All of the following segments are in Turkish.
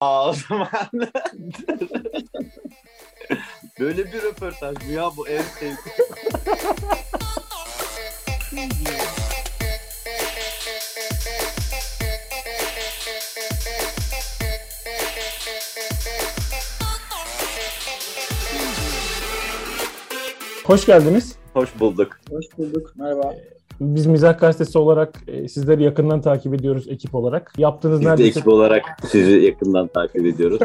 Aa o zaman. Böyle bir röportaj bu ya bu en sevdiğim. Hoş geldiniz. Hoş bulduk. Hoş bulduk. Merhaba. Biz Mizah Gazetesi olarak e, sizleri yakından takip ediyoruz ekip olarak. Yaptığınız Biz de neredeyse... ekip olarak sizi yakından takip ediyoruz.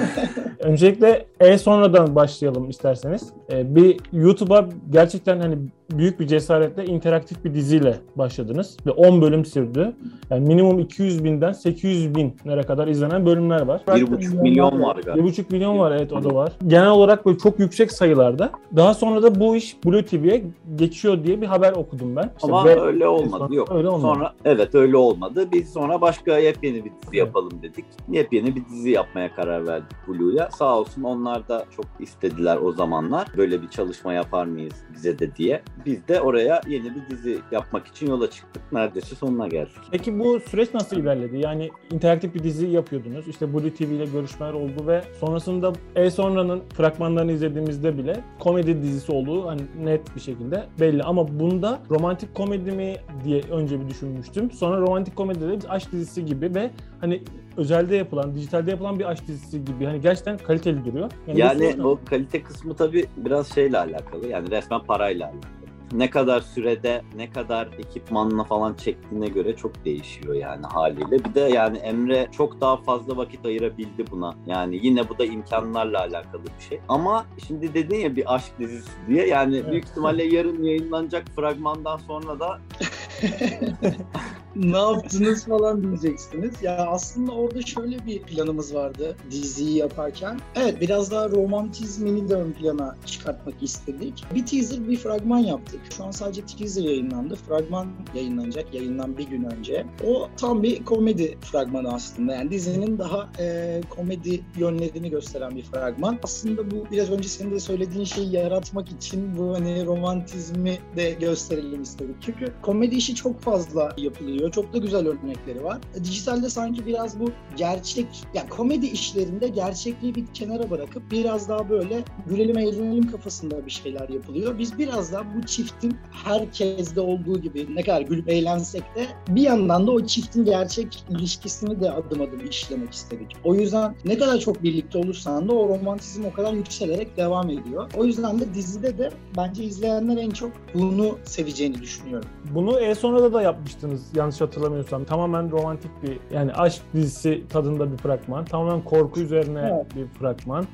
Öncelikle E sonradan başlayalım isterseniz. E, bir YouTube'a gerçekten hani büyük bir cesaretle interaktif bir diziyle başladınız ve 10 bölüm sürdü. Yani minimum 200 binden 800 binlere kadar izlenen bölümler var. 1,5 milyon var galiba. 1,5 milyon var evet o da var. Genel olarak böyle çok yüksek sayılarda. Daha sonra da bu iş Blue TV'ye geçiyor diye bir haber okudum ben. İşte Ama ve- öyle olmadı. Yok. Öyle olmadı. Sonra evet öyle olmadı. Biz sonra başka yepyeni bir dizi yapalım dedik. Yepyeni bir dizi yapmaya karar verdik Blue'ya. Sağ olsun onlar da çok istediler o zamanlar. Böyle bir çalışma yapar mıyız bize de diye. Biz de oraya yeni bir dizi yapmak için yola çıktık. Neredeyse sonuna geldik. Peki bu süreç nasıl ilerledi? Yani interaktif bir dizi yapıyordunuz. İşte Blue TV ile görüşmeler oldu ve sonrasında E sonranın fragmanlarını izlediğimizde bile komedi dizisi olduğu hani net bir şekilde belli. Ama bunda romantik komedi mi diye önce bir düşünmüştüm. Sonra romantik komedi de aşk dizisi gibi ve hani özelde yapılan, dijitalde yapılan bir aşk dizisi gibi. Hani gerçekten kaliteli duruyor. Yani süreç o kalite kısmı tabii biraz şeyle alakalı. Yani resmen parayla alakalı. Ne kadar sürede, ne kadar ekipmanla falan çektiğine göre çok değişiyor yani haliyle. Bir de yani Emre çok daha fazla vakit ayırabildi buna. Yani yine bu da imkanlarla alakalı bir şey. Ama şimdi dedin ya bir aşk dizisi diye yani Evet. büyük ihtimalle yarın yayınlanacak fragmandan sonra da ne yaptınız falan diyeceksiniz. Ya aslında orada şöyle bir planımız vardı diziyi yaparken. Evet biraz daha romantizmini de ön plana çıkartmak istedik. Bir teaser bir fragman yaptık. Şu an sadece teaser yayınlandı. Fragman yayınlanacak yayından bir gün önce. O tam bir komedi fragmanı aslında. Yani dizinin daha e, komedi yönlerini gösteren bir fragman. Aslında bu biraz önce senin de söylediğin şeyi yaratmak için bu hani romantizmi de gösterelim istedik. Çünkü komedi işi çok fazla yapılıyor. Çok da güzel örnekleri var. E, Dijitalde sanki biraz bu gerçek, ya komedi işlerinde gerçekliği bir kenara bırakıp biraz daha böyle gülelim eğlenelim kafasında bir şeyler yapılıyor. Biz biraz daha bu çiftin herkeste olduğu gibi ne kadar gülüp eğlensek de bir yandan da o çiftin gerçek ilişkisini de adım adım işlemek istedik. O yüzden ne kadar çok birlikte olursan da o romantizm o kadar yükselerek devam ediyor. O yüzden de dizide de bence izleyenler en çok bunu seveceğini düşünüyorum. Bunu E sonrada da yapmıştınız yanlış hatırlamıyorsam. Tamamen romantik bir yani aşk dizisi tadında bir fragman. Tamamen korku üzerine Evet. bir fragman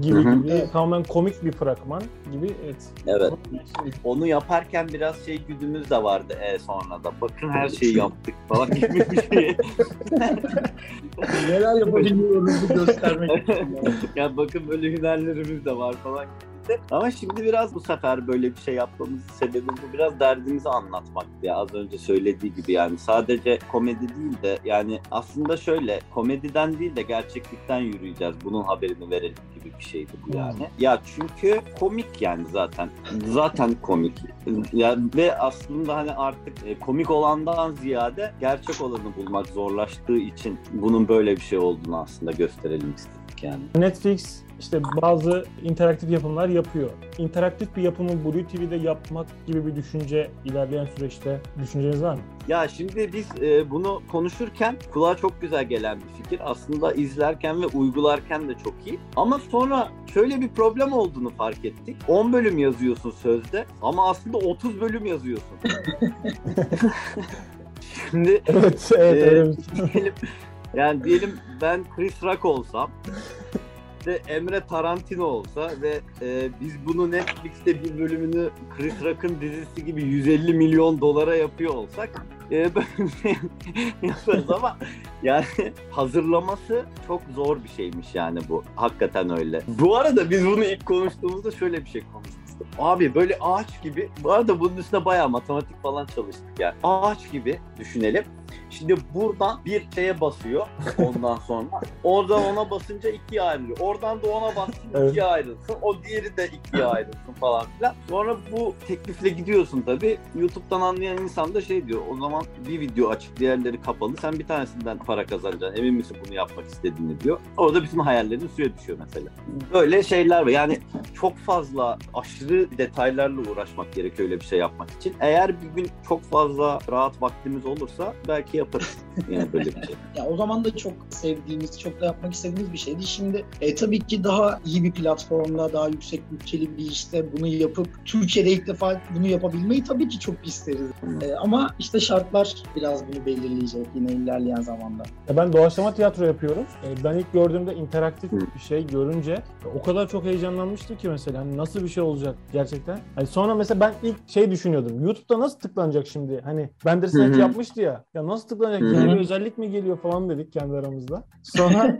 gibi Hı hı. gibi. Evet. Tamamen komik bir fragman gibi. Evet. evet onu yaparken biraz şey güdümüz de vardı e sonra da. Bakın her şeyi yaptık falan gibi bir şey. Neler yapabiliyoruz göstermek için. yani. ya bakın böyle hünerlerimiz de var falan de. Ama şimdi biraz bu sefer böyle bir şey yapmamızın sebebi bu. Biraz derdimizi anlatmak ya az önce söylediği gibi yani. Sadece komedi değil de yani aslında şöyle komediden değil de gerçeklikten yürüyeceğiz. Bunun haberini verelim gibi bir şeydi bu yani. Ya çünkü komik yani zaten. Zaten komik. Ya ve aslında hani artık e, komik olandan ziyade gerçek olanı bulmak zorlaştığı için bunun böyle bir şey olduğunu aslında gösterelim istedik yani. Netflix işte bazı interaktif yapımlar yapıyor. İnteraktif bir yapımı Blue TV'de yapmak gibi bir düşünce ilerleyen süreçte düşünceniz var mı? Ya şimdi biz e, bunu konuşurken kulağa çok güzel gelen bir fikir. Aslında izlerken ve uygularken de çok iyi. Ama sonra şöyle bir problem olduğunu fark ettik. 10 bölüm yazıyorsun sözde ama aslında 30 bölüm yazıyorsun. Evet, şimdi evet. Ee, evet. yani diyelim ben Chris Rock olsam ve Emre Tarantino olsa ve e, biz bunu Netflix'te bir bölümünü Chris Rock'ın dizisi gibi 150 milyon dolara yapıyor olsak e, yaparız ama yani hazırlaması çok zor bir şeymiş yani bu. Hakikaten öyle. Bu arada biz bunu ilk konuştuğumuzda şöyle bir şey konuşmuştuk. Abi böyle ağaç gibi, bu arada bunun üstüne bayağı matematik falan çalıştık yani. Ağaç gibi düşünelim Şimdi buradan bir şeye basıyor ondan sonra. Oradan ona basınca ikiye ayrılıyor. Oradan da ona bassın Evet. ikiye ayrılsın. O diğeri de ikiye ayrılsın falan filan. Sonra bu teklifle gidiyorsun tabii. YouTube'dan anlayan insan da şey diyor. O zaman bir video açık diğerleri kapalı. Sen bir tanesinden para kazanacaksın. Emin misin bunu yapmak istediğini diyor. Orada bütün hayallerin suya düşüyor mesela. Böyle şeyler var. Yani çok fazla aşırı detaylarla uğraşmak gerekiyor öyle bir şey yapmak için. Eğer bir gün çok fazla rahat vaktimiz olursa belki yaparız yani böyle bir şey. Ya o zaman da çok sevdiğimiz, çok da yapmak istediğimiz bir şeydi. Şimdi e, tabii ki daha iyi bir platformda, daha yüksek bütçeli bir işte bunu yapıp Türkiye'de ilk defa bunu yapabilmeyi tabii ki çok isteriz. Hı. E, ama işte şartlar biraz bunu belirleyecek yine ilerleyen zamanda. Ya ben doğaçlama tiyatro yapıyorum. E, Ben ilk gördüğümde interaktif Hı. bir şey görünce o kadar çok heyecanlanmıştım ki mesela hani nasıl bir şey olacak gerçekten. Hani sonra mesela ben ilk şey düşünüyordum. YouTube'da nasıl tıklanacak şimdi? Hani Bandersnatch Hı hı. yapmıştı ya. Ya nasıl tıklanacak? Yeni bir özellik mi geliyor falan dedik kendi aramızda. Sonra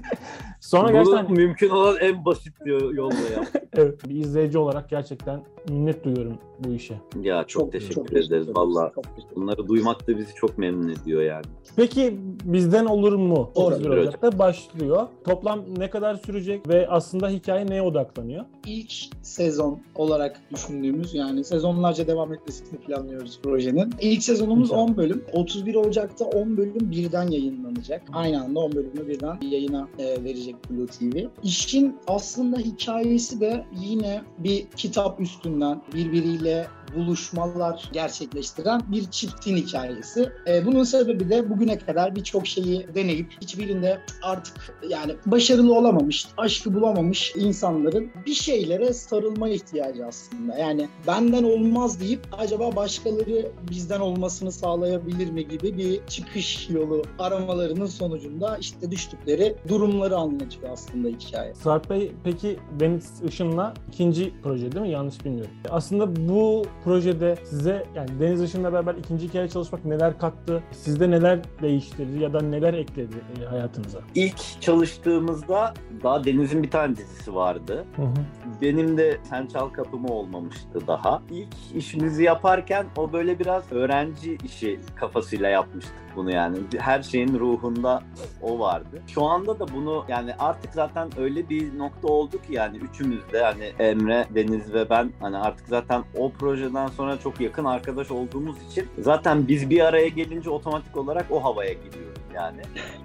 sonra Bunu gerçekten mümkün olan en basit yo- yolla yap. evet, bir izleyici olarak gerçekten minnet duyuyorum bu işe. Ya çok, teşekkür çok ederiz valla. Çok Bunları duymak da bizi çok memnun ediyor yani. Peki bizden olur mu? Olur. 31 Ocak'ta başlıyor. Toplam ne kadar sürecek ve aslında hikaye neye odaklanıyor? ilk sezon olarak düşündüğümüz yani sezonlarca devam etmesini planlıyoruz projenin. İlk sezonumuz Güzel. 10 bölüm. 31 Ocak'ta 10 bölüm birden yayınlanacak. Aynı anda 10 bölümü birden yayına e, verecek Blue TV. İşin aslında hikayesi de yine bir kitap üstünden birbiriyle buluşmalar gerçekleştiren bir çiftin hikayesi. E, bunun sebebi de bugüne kadar birçok şeyi deneyip hiçbirinde artık yani başarılı olamamış, aşkı bulamamış insanların bir şeylere sarılma ihtiyacı aslında. Yani benden olmaz deyip acaba başkaları bizden olmasını sağlayabilir mi gibi bir çıkış yolu aramalarının sonucunda işte düştükleri durumları anlatıyor aslında hikaye. Sarp Bey peki Deniz Işın'la ikinci proje değil mi? Yanlış bilmiyorum. Aslında bu projede size yani Deniz Işın'la beraber ikinci hikaye çalışmak neler kattı? Sizde neler değiştirdi ya da neler ekledi e, hayatınıza? İlk çalıştığımızda daha Deniz'in bir tane dizisi vardı. Hı hı. Benim de Sen Çal Kapımı olmamıştı daha. İlk işimizi yaparken o böyle biraz öğrenci işi kafasıyla yapmıştık bunu yani. Her şeyin ruhunda o vardı. Şu anda da bunu yani artık zaten öyle bir nokta oldu ki yani üçümüz de hani Emre, Deniz ve ben hani artık zaten o projeden sonra çok yakın arkadaş olduğumuz için zaten biz bir araya gelince otomatik olarak o havaya giriyoruz yani.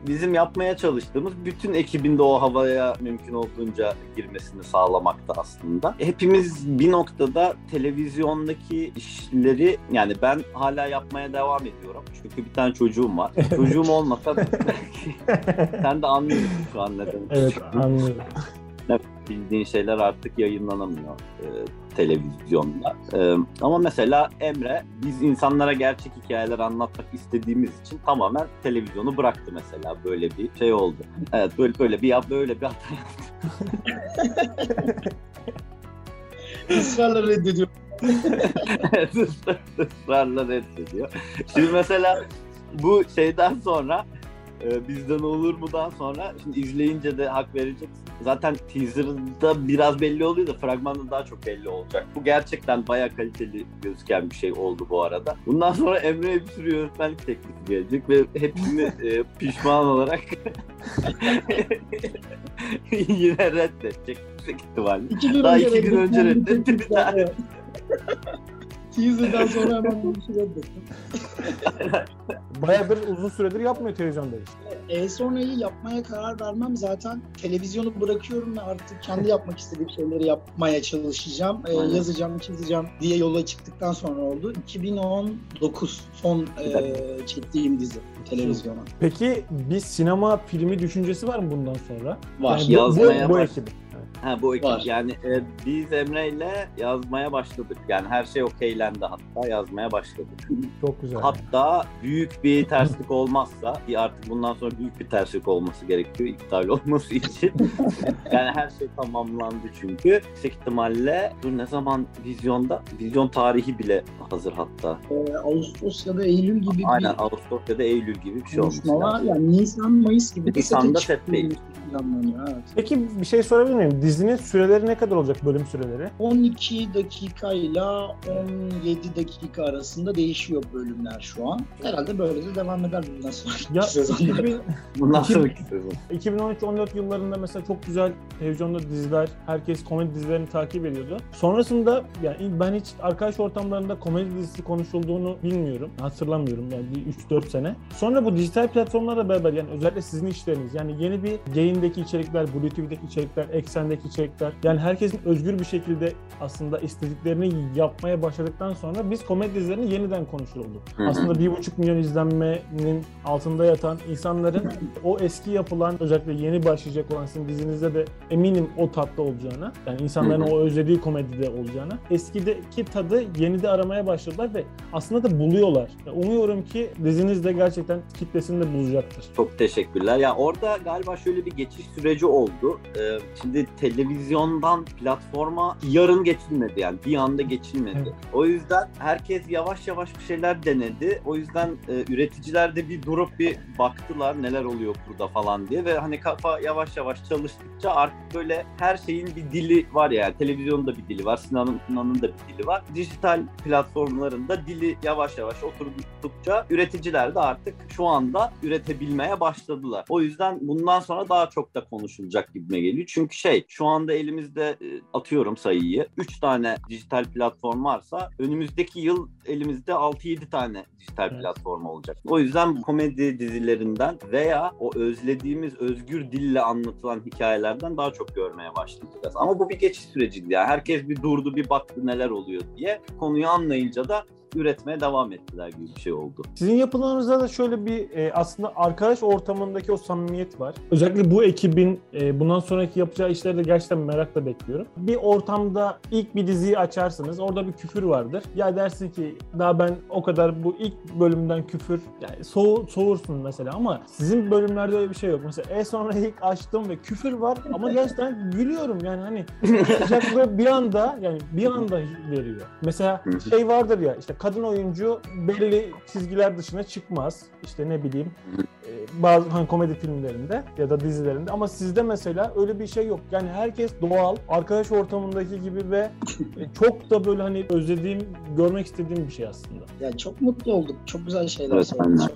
Bizim yapmaya çalıştığımız bütün ekibin de o havaya mümkün olduğunca girmesini sağlamakta aslında. Hepimiz bir noktada televizyondaki işleri yani ben hala yapmaya devam ediyorum. Çünkü bir tane çocuğum var. Çocuğum olmasa sen de anlıyorsun şu an neden. Evet anlıyorum. Bildiğin şeyler artık yayınlanamıyor e, televizyonda. E, ama mesela Emre biz insanlara gerçek hikayeler anlatmak istediğimiz için tamamen televizyonu bıraktı mesela böyle bir şey oldu. Evet böyle böyle bir böyle bir hata Israrla reddediyor. yaptı. ısrarla reddediyor. Şimdi mesela bu şeyden sonra e, bizden olur mudan sonra şimdi izleyince de hak vereceksin. Zaten teaser'da biraz belli oluyor da fragmanda daha çok belli olacak. Bu gerçekten bayağı kaliteli gözüken bir şey oldu bu arada. Bundan sonra Emre'ye bir sürü yönetmenlik teklifi gelecek ve hepsini e, pişman olarak yine reddedecek yüksek ihtimalle. İki Daha iki gün önce reddetti bir var. Teaser'dan sonra hemen bu işi reddettim. Bayağıdır uzun süredir yapmıyor televizyonda iş. E sonrayı yapmaya karar vermem zaten televizyonu bırakıyorum ve artık kendi yapmak istediğim şeyleri yapmaya çalışacağım. E, Aynen. yazacağım, çizeceğim diye yola çıktıktan sonra oldu. 2019 son e, çektiğim dizi televizyona. Peki bir sinema filmi düşüncesi var mı bundan sonra? Var. Yani bu, Yazmaya bu, bu ekibin. Ha bu ekip Var. yani e, biz Emre ile yazmaya başladık. Yani her şey okeylendi hatta yazmaya başladık. Çok güzel. Hatta büyük bir terslik olmazsa ki artık bundan sonra büyük bir terslik olması gerekiyor iptal olması için. yani her şey tamamlandı çünkü. Yüksek ihtimalle dur ne zaman vizyonda? Vizyon tarihi bile hazır hatta. E, Ağustos ya da Eylül gibi Aynen bir Ağustos ya da Eylül gibi bir şey olması konuşma var. lazım. Yani Nisan, Mayıs gibi Nisan'da çıkıyor. Planlanıyor. Evet. Peki bir şey sorabilir miyim? Dizinin süreleri ne kadar olacak bölüm süreleri? 12 dakika ile 17 dakika arasında değişiyor bölümler şu an. Herhalde böyle de devam eder bundan sonraki Ya sezonlar. 2000 Bundan sonraki sezon. 2013-14 yıllarında mesela çok güzel televizyonda diziler, herkes komedi dizilerini takip ediyordu. Sonrasında yani ben hiç arkadaş ortamlarında komedi dizisi konuşulduğunu bilmiyorum. Hatırlamıyorum yani bir 3-4 sene. Sonra bu dijital platformlarla beraber yani özellikle sizin işleriniz yani yeni bir Gain'deki içerikler, Blue TV'deki içerikler, Eksen'deki içerikler yani herkesin özgür bir şekilde aslında istediklerini yapmaya başladıktan sonra biz komedi dizilerini yeniden konuşur olduk. Aslında 1,5 milyon izlenmenin altında yatan insanların o eski yapılan özellikle yeni başlayacak olan sizin dizinizde de eminim o tatta olacağına yani insanların o özlediği komedide olacağına eskideki tadı yenide aramaya başladılar ve aslında da buluyorlar. Ya Umuyorum ki diziniz de gerçekten kitlesini de bulacaktır. Çok teşekkürler. Ya orada galiba şöyle bir geçiş süreci oldu. Ee, şimdi televizyondan platforma yarın geçilmedi yani bir anda geçilmedi. Evet. O yüzden herkes yavaş yavaş bir şeyler denedi. O yüzden e, üreticiler de bir durup bir baktılar neler oluyor burada falan diye ve hani kafa yavaş yavaş çalıştıkça artık böyle her şeyin bir dili var ya. Yani televizyonda bir dili var, sinemanın da bir dili var. Dijital platformlarında dili yavaş yavaş oturdukça üreticiler de artık şu anda üretebilmeye başladılar. O yüzden bundan sonra daha çok da konuşulacak gibime geliyor. Çünkü şey şu anda elimizde e, atıyorum sayıyı 3 tane dijital platform varsa önümüzdeki yıl elimizde 6-7 tane dijital Evet. platform olacak. O yüzden komedi dizilerinden veya o özlediğimiz özgür dille anlatılan hikayelerden daha çok görmeye başlayacağız. Ama bu bir geçiş süreciydi. Yani herkes bir durdu bir baktı neler oluyor diye. Konuyu anlayınca da üretmeye devam ettiler gibi bir şey oldu. Sizin yapılarınızda da şöyle bir e, aslında arkadaş ortamındaki o samimiyet var. Özellikle bu ekibin e, bundan sonraki yapacağı işleri de gerçekten merakla bekliyorum. Bir ortamda ilk bir diziyi açarsınız. Orada bir küfür vardır. Ya dersin ki daha ben o kadar bu ilk bölümden küfür yani soğu, soğursun mesela ama sizin bölümlerde öyle bir şey yok. Mesela en sonra ilk açtım ve küfür var ama gerçekten gülüyorum yani hani sıcaklığı bir anda yani bir anda veriyor. Mesela şey vardır ya işte kadın oyuncu belli çizgiler dışına çıkmaz. İşte ne bileyim e, bazı hani komedi filmlerinde ya da dizilerinde ama sizde mesela öyle bir şey yok. Yani herkes doğal, arkadaş ortamındaki gibi ve e, çok da böyle hani özlediğim, görmek istediğim bir şey aslında. Yani çok mutlu olduk. Çok güzel şeyler Evet, söylediniz.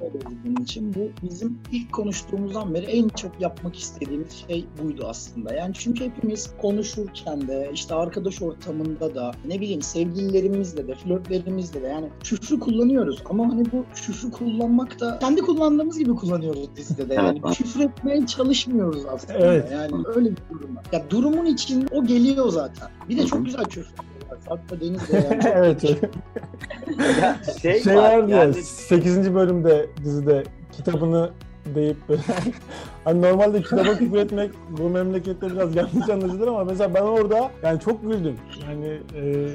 Bunun için. Bu bizim ilk konuştuğumuzdan beri en çok yapmak istediğimiz şey buydu aslında. Yani çünkü hepimiz konuşurken de işte arkadaş ortamında da ne bileyim sevgililerimizle de flörtlerimizle de yani küfrü kullanıyoruz ama hani bu küfrü kullanmak da kendi kullandığımız gibi kullanıyoruz dizide de yani küfür etmeye çalışmıyoruz aslında. Evet. Yani öyle bir durum var. Ya durumun için o geliyor zaten. Bir de çok güzel küfür. Fatma Deniz de yani çok evet. Ya şey, Şey var, vardı ya yani 8. bölümde dizide kitabını deyip böyle hani normalde kitaba küfür etmek bu memlekette biraz yanlış anlaşılır ama mesela ben orada yani çok güldüm. Yani e,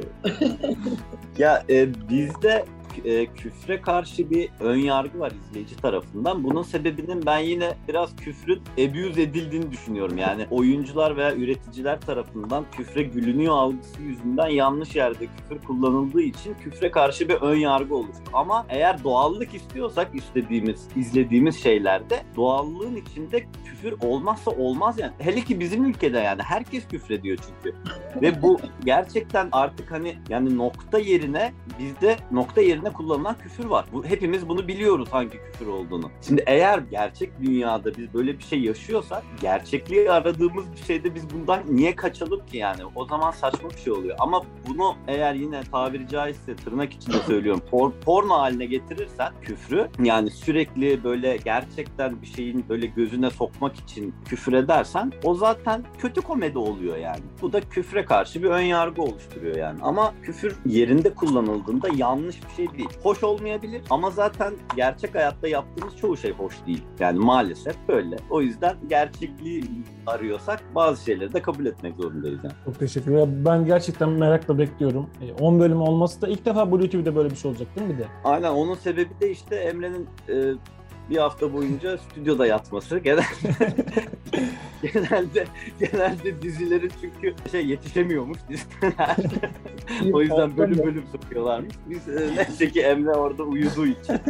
Ya e, bizde e, küfre karşı bir ön yargı var izleyici tarafından. Bunun sebebinin ben yine biraz küfrün abuse edildiğini düşünüyorum. Yani oyuncular veya üreticiler tarafından küfre gülünüyor algısı yüzünden yanlış yerde küfür kullanıldığı için küfre karşı bir ön yargı oluştu. Ama eğer doğallık istiyorsak istediğimiz, izlediğimiz şeylerde doğallığın içinde küfür olmazsa olmaz yani. Hele ki bizim ülkede yani herkes küfrediyor çünkü. Ve bu gerçekten artık hani yani nokta yerine bizde nokta yerine kullanılan küfür var. Bu, hepimiz bunu biliyoruz hangi küfür olduğunu. Şimdi eğer gerçek dünyada biz böyle bir şey yaşıyorsak gerçekliği aradığımız bir şeyde biz bundan niye kaçalım ki yani? O zaman saçma bir şey oluyor. Ama bunu eğer yine tabiri caizse tırnak içinde söylüyorum por, porno haline getirirsen küfrü yani sürekli böyle gerçekten bir şeyin böyle gözüne sokmak için küfür edersen o zaten kötü komedi oluyor yani. Bu da küfre karşı bir ön yargı oluşturuyor yani. Ama küfür yerinde kullanıldığında yanlış bir şey değil. Hoş olmayabilir ama zaten gerçek hayatta yaptığımız çoğu şey hoş değil. Yani maalesef böyle. O yüzden gerçekliği arıyorsak bazı şeyleri de kabul etmek zorundayız yani. çok teşekkürler. Ben gerçekten merakla bekliyorum. E, 10 bölüm olması da ilk defa Blue TV'de böyle bir şey olacak değil mi bir de? Aynen onun sebebi de işte Emre'nin e, bir hafta boyunca stüdyoda yatması. Genelde genelde genelde dizilerin çünkü şey yetişemiyormuş diziler. o yüzden bölüm bölüm sokuyorlarmış. Biz e, neyse ki Emre orada uyuduğu için.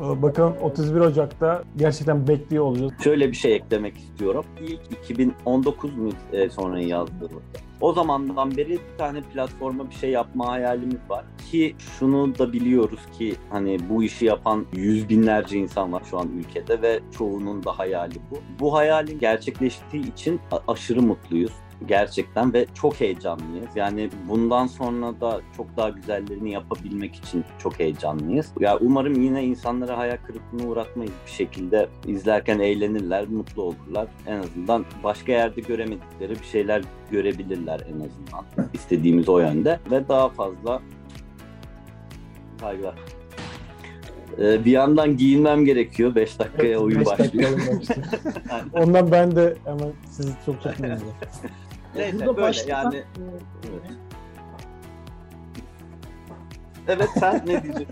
Bakalım 31 Ocak'ta gerçekten bekliyor olacağız. Şöyle bir şey eklemek istiyorum. İlk 2019 mu e, sonra yazdığımızda. O zamandan beri bir tane platforma bir şey yapma hayalimiz var. Ki şunu da biliyoruz ki hani bu işi yapan yüz binlerce insan var şu an ülkede ve çoğunun da hayali bu. Bu hayalin gerçekleştiği için aşırı mutluyuz gerçekten ve çok heyecanlıyız. Yani bundan sonra da çok daha güzellerini yapabilmek için çok heyecanlıyız. Ya umarım yine insanlara hayal kırıklığına uğratmayız bir şekilde izlerken eğlenirler, mutlu olurlar. En azından başka yerde göremedikleri bir şeyler görebilirler en azından. İstediğimiz o yönde ve daha fazla saygılar. Ee, bir yandan giyinmem gerekiyor. 5 dakikaya Evet, oyun beş dakika başlıyor. başlıyor. Ondan ben de hemen sizi çok çok memnunum. Neyse Burada böyle başlatan- yani. Evet. Evet sen ne diyeceksin?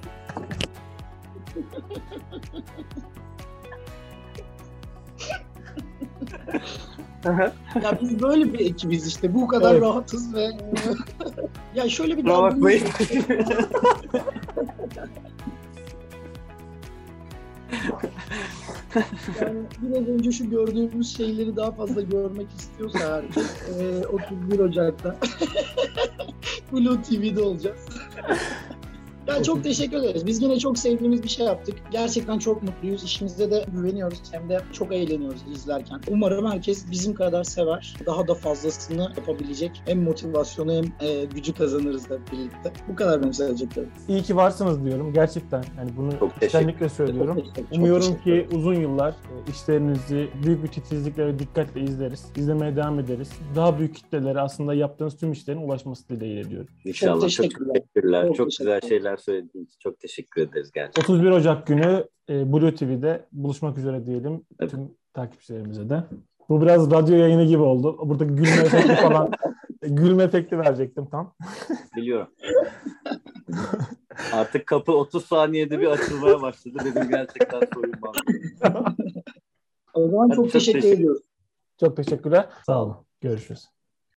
Ya biz böyle bir ekibiz işte. Bu kadar Evet. rahatız ve ya şöyle bir bakmayın. Yani biraz önce şu gördüğümüz şeyleri daha fazla görmek istiyorsa herkes e, 31 Ocak'ta Blue TV'de olacağız. Ya çok teşekkür ederiz. Biz yine çok sevdiğimiz bir şey yaptık. Gerçekten çok mutluyuz. İşimize de güveniyoruz. Hem de çok eğleniyoruz izlerken. Umarım herkes bizim kadar sever. Daha da fazlasını yapabilecek. Hem motivasyonu hem e, gücü kazanırız da birlikte. Bu kadar benim söyleyeceklerim. İyi ki varsınız diyorum. Gerçekten yani bunu Çok içtenlikle söylüyorum. Çok çok Umuyorum ki uzun yıllar e, işlerinizi büyük bir titizlikle ve dikkatle izleriz. İzlemeye devam ederiz. Daha büyük kitlelere aslında yaptığınız tüm işlerin ulaşması dileğiyle diyorum. İnşallah. Çok teşekkürler. teşekkürler. Çok Çok güzel şeyler söylediğiniz için çok teşekkür ederiz gerçekten. 31 Ocak günü e, Blue TV'de buluşmak üzere diyelim Evet. tüm takipçilerimize de. Bu biraz radyo yayını gibi oldu. Burada gülme efekti falan gülme efekti verecektim tam. Biliyorum. Artık kapı 30 saniyede bir açılmaya başladı. Dedim gerçekten soyunmam. O zaman Hadi çok çok teşekkür teşekkür- ediyoruz. Çok teşekkürler. Sağ olun. Görüşürüz.